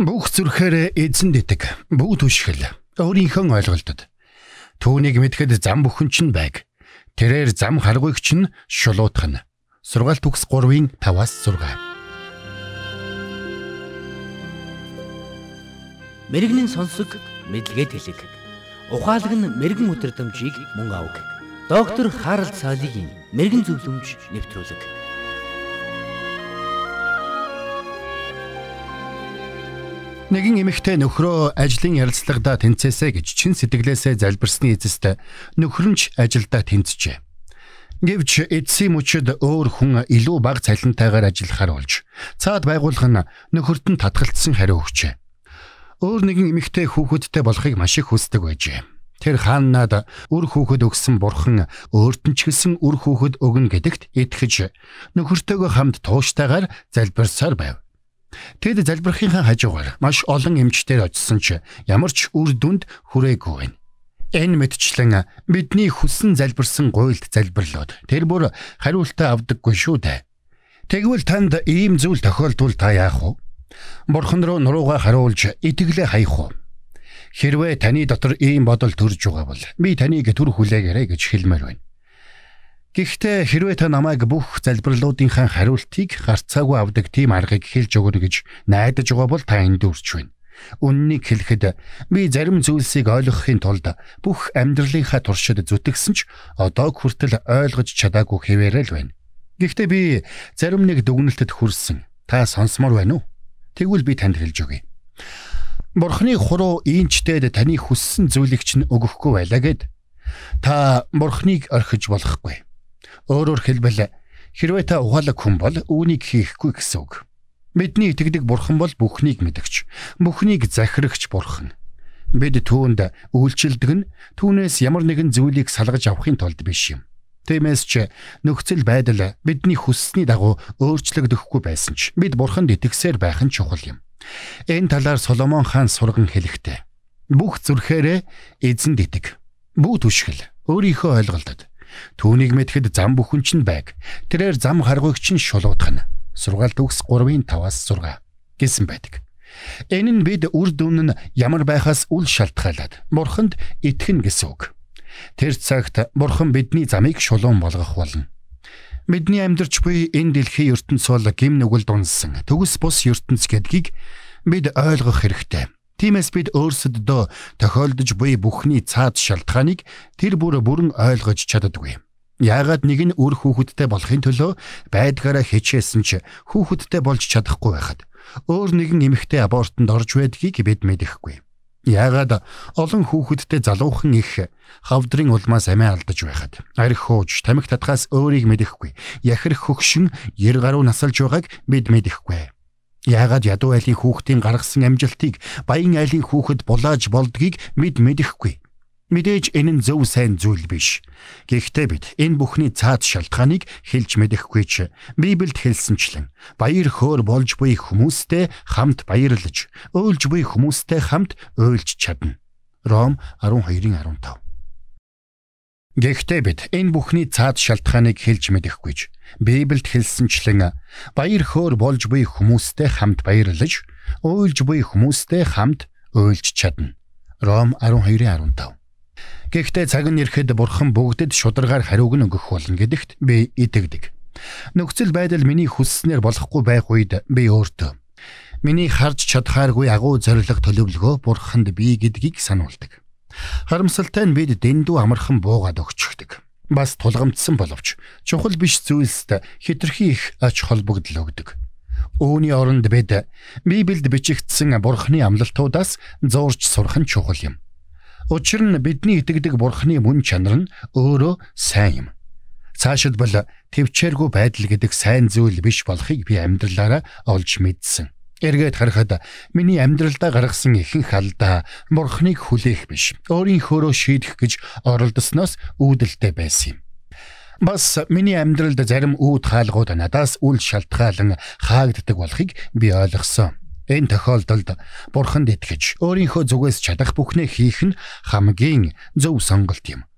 Бүх зүрхээр эзэн дэдэг. Бүгд түшгэл. Өөрийнхөө ойлголтод. Түүнийг мэдхэд зам бүхэн чинь байг. Тэрээр зам харгуйг чинь шулуутах нь. Сургаалт төгс 3-ын 5-аас 6. Мэргэний сонсог мэдлэгэд хэлэг. Ухаалаг нь мэрэгэн өдрөмжийг мөн авг. Доктор Харалт цаалогийн мэрэгэн зөвлөмж нэвтрүүлэг. Нэгэн эмэгтэй нөхрөө ажлын ярилцлагадаа тэнцээсэ гэж чин сэтгэлээсээ залбирсны эцэст нөхөр нь ч ажилдаа тэнцжээ. Гэвч эцсийн мөчөд өөр хүн илүү бага цалинтайгаар ажиллахаар болж цаад байгуулах нь нөхөрт нь татгалцсан хариу өгчээ. Өөр нэгэн эмэгтэй хүүхэдтэй болохыг маш их хүсдэг байжээ. Тэр хааннаад үр хүүхэд өгсөн бурхан өөрт нь ч гэсэн үр хүүхэд өгнө гэдэгт итгэж нөхөртөөгөө хамт тууштайгаар залбирсаар байв. Тэд залбирхийнхаа хажуугаар маш олон эмчтэр очисон ч ямар ч үр дүнд хүрээгүй байна. Энэ мэдчлэн бидний хүссэн залбирсан гуйлд залбирлууд тэр бүр хариултаа авдаггүй шүү дээ. Тэгвэл танд ийм зүйл тохиолдвол та яах вэ? Бурхан руу нурууга харуулж итгэлээ хаях уу? Хэрвээ таны дотор ийм бодол төрж байгаа бол би таныг түр хүлээгээрэй гэж хэлмээр байна. Гэхдээ хэрвээ та намайг бүх залбирлуудынхаа хариултыг гарцаагүй авдаг тийм аргыг хэлж өгнө гэж найдаж байгаа бол та энд үрч байна. Үннийг хэлэхэд би зарим зүйлсийг ойлгохын тулд бүх амьдралынхаа туршид зүтгэсэн ч одоо хүртэл ойлгож чадаагүй хэвээрээ л байна. Гэхдээ би зарим нэг дүгнэлтэд хүрсэн. Та сонсомоор байна уу? Тэгвэл би танд хэлж өгье. Бурхны хуруу ийнчтэйд таны хүссэн зүйлийг чинь өгөхгүй байлаа гэд та бурхныг орхиж болохгүй. Өөрөөр хэлбэл хэрвээ та ухаалаг хүн бол үүнийг хийхгүй гэсэн үг. Бидний итгэдэг бурхан бол бүхнийг мэдгч, бүхнийг захирагч бурхан. Бид түүнд үйлчлдэг нь түүнээс ямар нэгэн зүйлийг салгаж авахын тулд биш юм. Тиймээс ч нөхцөл байдал бидний хүссний дагуу өөрчлөгдөхгүй байсан ч бид бурханд итгэсээр байх нь чухал юм. Энэ талаар Соломон хаан сурган хэлэхдээ бүх зүрхээрээ эзэнд итэг. Бүү түшгэл өөрийнхөө ойлголтод Түүнийг мэдхэд зам бүхэн чинь байг. Тэрээр зам харгуйг чинь шулуудах нь. Сургаалт үгс 3-ын 5-аас 6 гэсэн байдаг. Энэ нь бид үр дүн нь ямар байхаас үл шалтгаалаад бурханд итгэн гэсэн үг. Тэр цагт бурхан бидний замыг шулуун болгох болно. Бидний амьдарч буй энэ дэлхийн ертөнц бол гим нүгэл дунсан төгс бус ертөнц гэдгийг бид ойлгох хэрэгтэй. Тиймээс бид өөрсөддөө тохиолдож буй бүхний цаад шалтгааныг тэр бүр бүрэн ойлгож чаддаггүй. Яагаад нэг нь үр хүүхэдтэй болохын төлөө байдгаараа хичээсэн ч хүүхэдтэй болж чадахгүй байхад өөр нэгэн эмэгтэй абортонд орж байдгийг бид мэдэхгүй. Яагаад олон хүүхэдтэй залуухан их хавдрын улмаас амиа алдаж байхад арх хууж тамхи татхаас өөрийг мэдэхгүй яхирх хөгшин 90 гаруй насалж байгааг бид мэдэхгүй. Яагаад ядуу айлын хүүхдийн гаргасан амжилтыг баян айлын хүүхэд булааж болдгийг бид мэдэхгүй. Мэдээж энэ нь зөв сайн зүйл биш. Гэхдээ бид энэ бүхний цаад шалтгааныг хэлж мэдэхгүй ч Библиэд хэлсэнчлэн баяр хөөр болж буй хүмүүстэй хамт баярлаж, өөлж буй хүмүүстэй хамт өөлж чадна. Ром 12:15 Гэхдээ бид энэ бүхний цаад шалтгааныг хэлж мэдэхгүйж Библиэд хэлсэнчлэн баяр хөөр болж буй хүмүүстэй хамт баярлаж, уйлж буй хүмүүстэй хамт уйлж чадна. Ром 12:15. Гэхдээ цаг нь ирэхэд бурхан бүгдэд шударгаар хариуг нь өгөх болно гэдэгт би итгэдэг. Нөхцөл байдал миний хүсснээр болохгүй байх үед би өөртөө миний харж чадхааргүй агуу зориг төлөвлөгөө бурханд бий гэдгийг сануулдаг. Харамсалтай нь бид дэндүү амархан буугаад өгчдөг. Бас тулгамдсан боловч чухал биш зүйлсд хитрхи их ач холбогдол өгдөг. Үүний оронд бид Библиэд бичигдсэн Бурхны амлалтуудаас зурж сурах нь чухал юм. Учир нь бидний итгэдэг Бурхны мөн чанар нь өөрөө сайн юм. Цаашид бол төвчээргүй байдал гэдэг сайн зүйл биш болохыг би амьдралаараа олж мэдсэн. Эргээд харахад миний амьдралдаа гаргасан ихэнх алдаа бурхныг хүлээх биш. Өөрийнхөөрөө шийдэх гэж оролдсноос үүдэлтэй байсан юм. Бас миний амьдралд зарим үүд хаалгууд надаас үл шалтгаалan хаагддаг болохыг би ойлгосон. Энэ тохиолдолд бурханд итгэж өөрийнхөө зүгээс чадах бүхнээ хийх нь хамгийн зөв сонголт юм.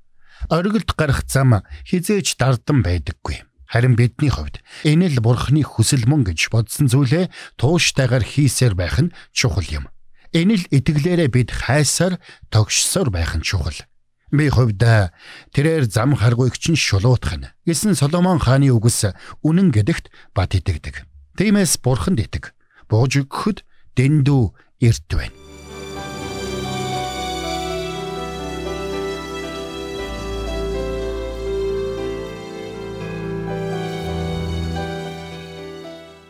Оргилд гарах зам хизээч дардан байдаггүй. Харин бидний хувьд энэ л бурхны хүсэл мөн гэж бодсон зүйлээ тууштайгаар хийсээр байх нь чухал юм. Энэ л итгэлээрээ бид хайсаар тогшсоор байх нь чухал. Би хувьдаа тэрээр зам харгуйг чинь шулуутах нь. Гэсэн Соломон хааны үгс үнэн гэдэгт бат итгэдэг. Тиймээс бурханд итэг. Бууж өгөхөд дэндүү эрт байна.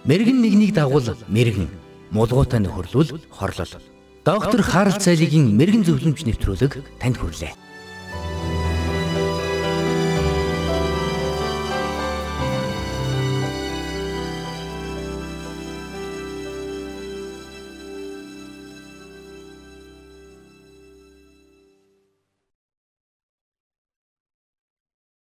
Мэргэн нэгнийг дагуул мэргэн, мулгуутай нөхөрлөл хорлол. Доктор Харалт цайлигийн мэрэгэн зөвлөмж нэвтрүүлэг танд хүрэлээ.